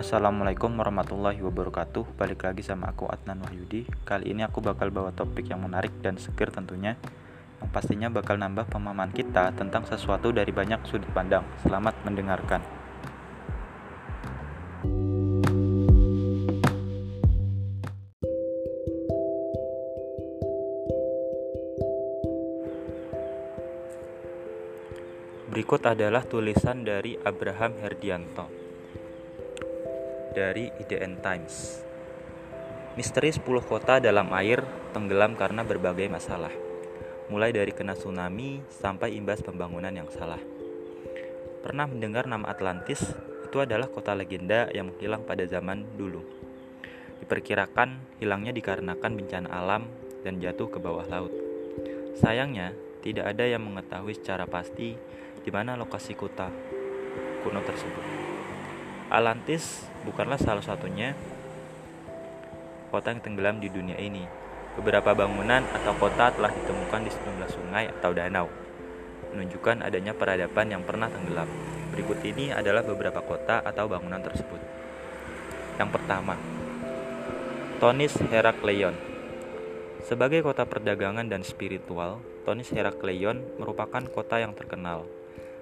Assalamualaikum warahmatullahi wabarakatuh. Balik lagi sama aku Adnan Wahyudi. Kali ini aku bakal bawa topik yang menarik dan seger tentunya Yang pastinya bakal nambah pemahaman kita tentang sesuatu dari banyak sudut pandang. Selamat mendengarkan. Berikut adalah tulisan dari Abraham Herdianto dari IDN Times. Misteri 10 kota dalam air tenggelam karena berbagai masalah, mulai dari kena tsunami sampai imbas pembangunan yang salah. Pernah mendengar nama Atlantis? Itu adalah kota legenda yang menghilang pada zaman dulu. Diperkirakan hilangnya dikarenakan bencana alam dan jatuh ke bawah laut. Sayangnya, tidak ada yang mengetahui secara pasti di mana lokasi kota kuno tersebut. Atlantis bukanlah salah satunya kota yang tenggelam di dunia ini. Beberapa bangunan atau kota telah ditemukan di sejumlah sungai atau danau, menunjukkan adanya peradaban yang pernah tenggelam. Berikut ini adalah beberapa kota atau bangunan tersebut. Yang pertama, Tonis Herakleion. Sebagai kota perdagangan dan spiritual, Tonis Herakleion merupakan kota yang terkenal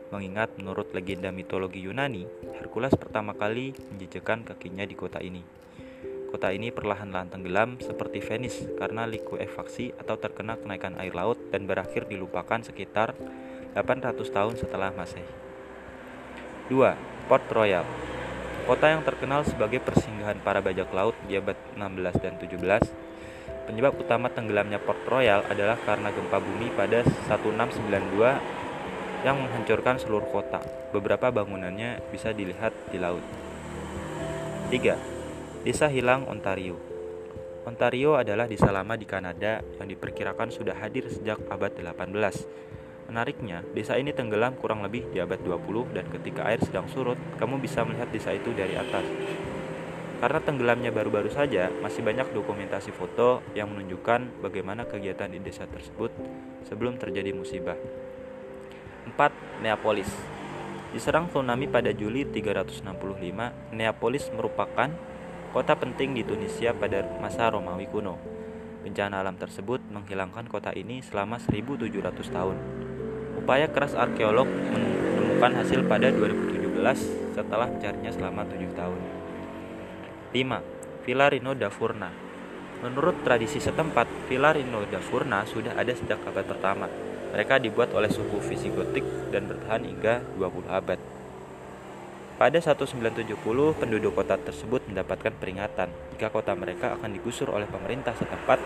mengingat menurut legenda mitologi Yunani, Hercules pertama kali menjejakkan kakinya di kota ini. Kota ini perlahan-lahan tenggelam seperti Venice karena likuefaksi atau terkena kenaikan air laut dan berakhir dilupakan sekitar 800 tahun setelah Masehi. 2. Port Royal Kota yang terkenal sebagai persinggahan para bajak laut di abad 16 dan 17 Penyebab utama tenggelamnya Port Royal adalah karena gempa bumi pada 1692 yang menghancurkan seluruh kota. Beberapa bangunannya bisa dilihat di laut. 3. Desa Hilang Ontario Ontario adalah desa lama di Kanada yang diperkirakan sudah hadir sejak abad 18. Menariknya, desa ini tenggelam kurang lebih di abad 20 dan ketika air sedang surut, kamu bisa melihat desa itu dari atas. Karena tenggelamnya baru-baru saja, masih banyak dokumentasi foto yang menunjukkan bagaimana kegiatan di desa tersebut sebelum terjadi musibah. 4. Neapolis Diserang tsunami pada Juli 365, Neapolis merupakan kota penting di Tunisia pada masa Romawi kuno. Bencana alam tersebut menghilangkan kota ini selama 1700 tahun. Upaya keras arkeolog menemukan hasil pada 2017 setelah mencarinya selama 7 tahun. 5. Villa Rino da Furna Menurut tradisi setempat, Villa Rino da Furna sudah ada sejak abad pertama mereka dibuat oleh suku Visigotik dan bertahan hingga 20 abad. Pada 1970, penduduk kota tersebut mendapatkan peringatan jika kota mereka akan digusur oleh pemerintah setempat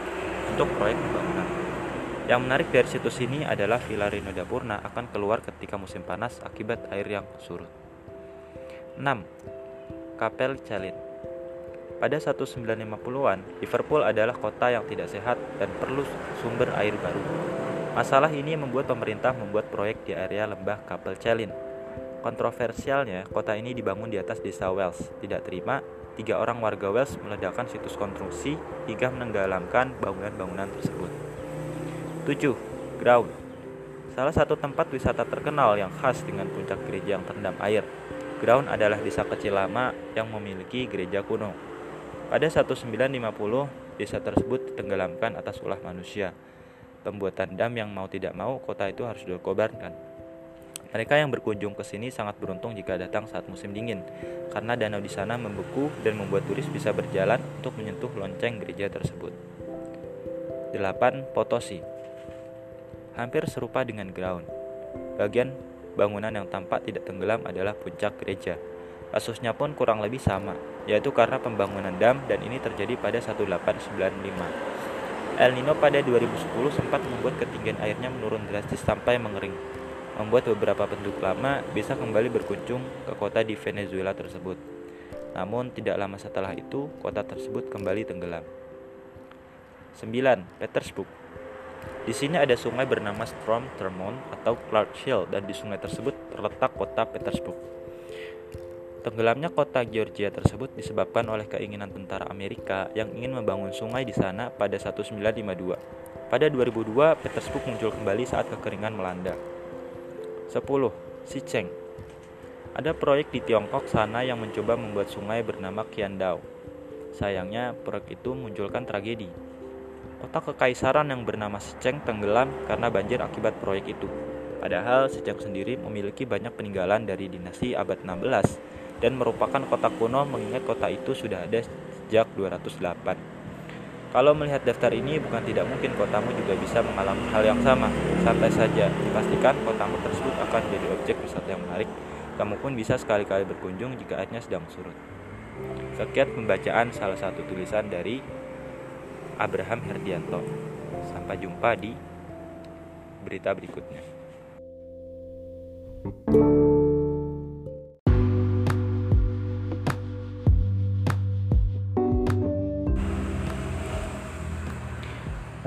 untuk proyek pembangunan. Yang menarik dari situs ini adalah Villa Rino da Purna akan keluar ketika musim panas akibat air yang surut. 6. Kapel Chalin Pada 1950-an, Liverpool adalah kota yang tidak sehat dan perlu sumber air baru. Masalah ini membuat pemerintah membuat proyek di area lembah Kapel Celin. Kontroversialnya, kota ini dibangun di atas desa Wells. Tidak terima, tiga orang warga Wells meledakkan situs konstruksi hingga menenggelamkan bangunan-bangunan tersebut. 7. Ground Salah satu tempat wisata terkenal yang khas dengan puncak gereja yang terendam air. Ground adalah desa kecil lama yang memiliki gereja kuno. Pada 1950, desa tersebut ditenggelamkan atas ulah manusia pembuatan dam yang mau tidak mau kota itu harus dikobarkan. Mereka yang berkunjung ke sini sangat beruntung jika datang saat musim dingin, karena danau di sana membeku dan membuat turis bisa berjalan untuk menyentuh lonceng gereja tersebut. 8. Potosi Hampir serupa dengan ground. Bagian bangunan yang tampak tidak tenggelam adalah puncak gereja. Kasusnya pun kurang lebih sama, yaitu karena pembangunan dam dan ini terjadi pada 1895. El Nino pada 2010 sempat membuat ketinggian airnya menurun drastis sampai mengering, membuat beberapa penduduk lama bisa kembali berkunjung ke kota di Venezuela tersebut. Namun tidak lama setelah itu, kota tersebut kembali tenggelam. 9. Petersburg Di sini ada sungai bernama Strom Termon atau Clark Hill dan di sungai tersebut terletak kota Petersburg. Tenggelamnya kota Georgia tersebut disebabkan oleh keinginan tentara Amerika yang ingin membangun sungai di sana pada 1952. Pada 2002, Petersburg muncul kembali saat kekeringan melanda. 10. Sicheng Ada proyek di Tiongkok sana yang mencoba membuat sungai bernama Qiandao. Sayangnya, proyek itu munculkan tragedi. Kota kekaisaran yang bernama Seceng tenggelam karena banjir akibat proyek itu. Padahal Seceng sendiri memiliki banyak peninggalan dari dinasti abad 16 dan merupakan kota kuno mengingat kota itu sudah ada sejak 208. Kalau melihat daftar ini, bukan tidak mungkin kotamu juga bisa mengalami hal yang sama. Santai saja, dipastikan kotamu tersebut akan jadi objek wisata yang menarik. Kamu pun bisa sekali-kali berkunjung jika airnya sedang surut. Sekian pembacaan salah satu tulisan dari Abraham Herdianto. Sampai jumpa di berita berikutnya. thank you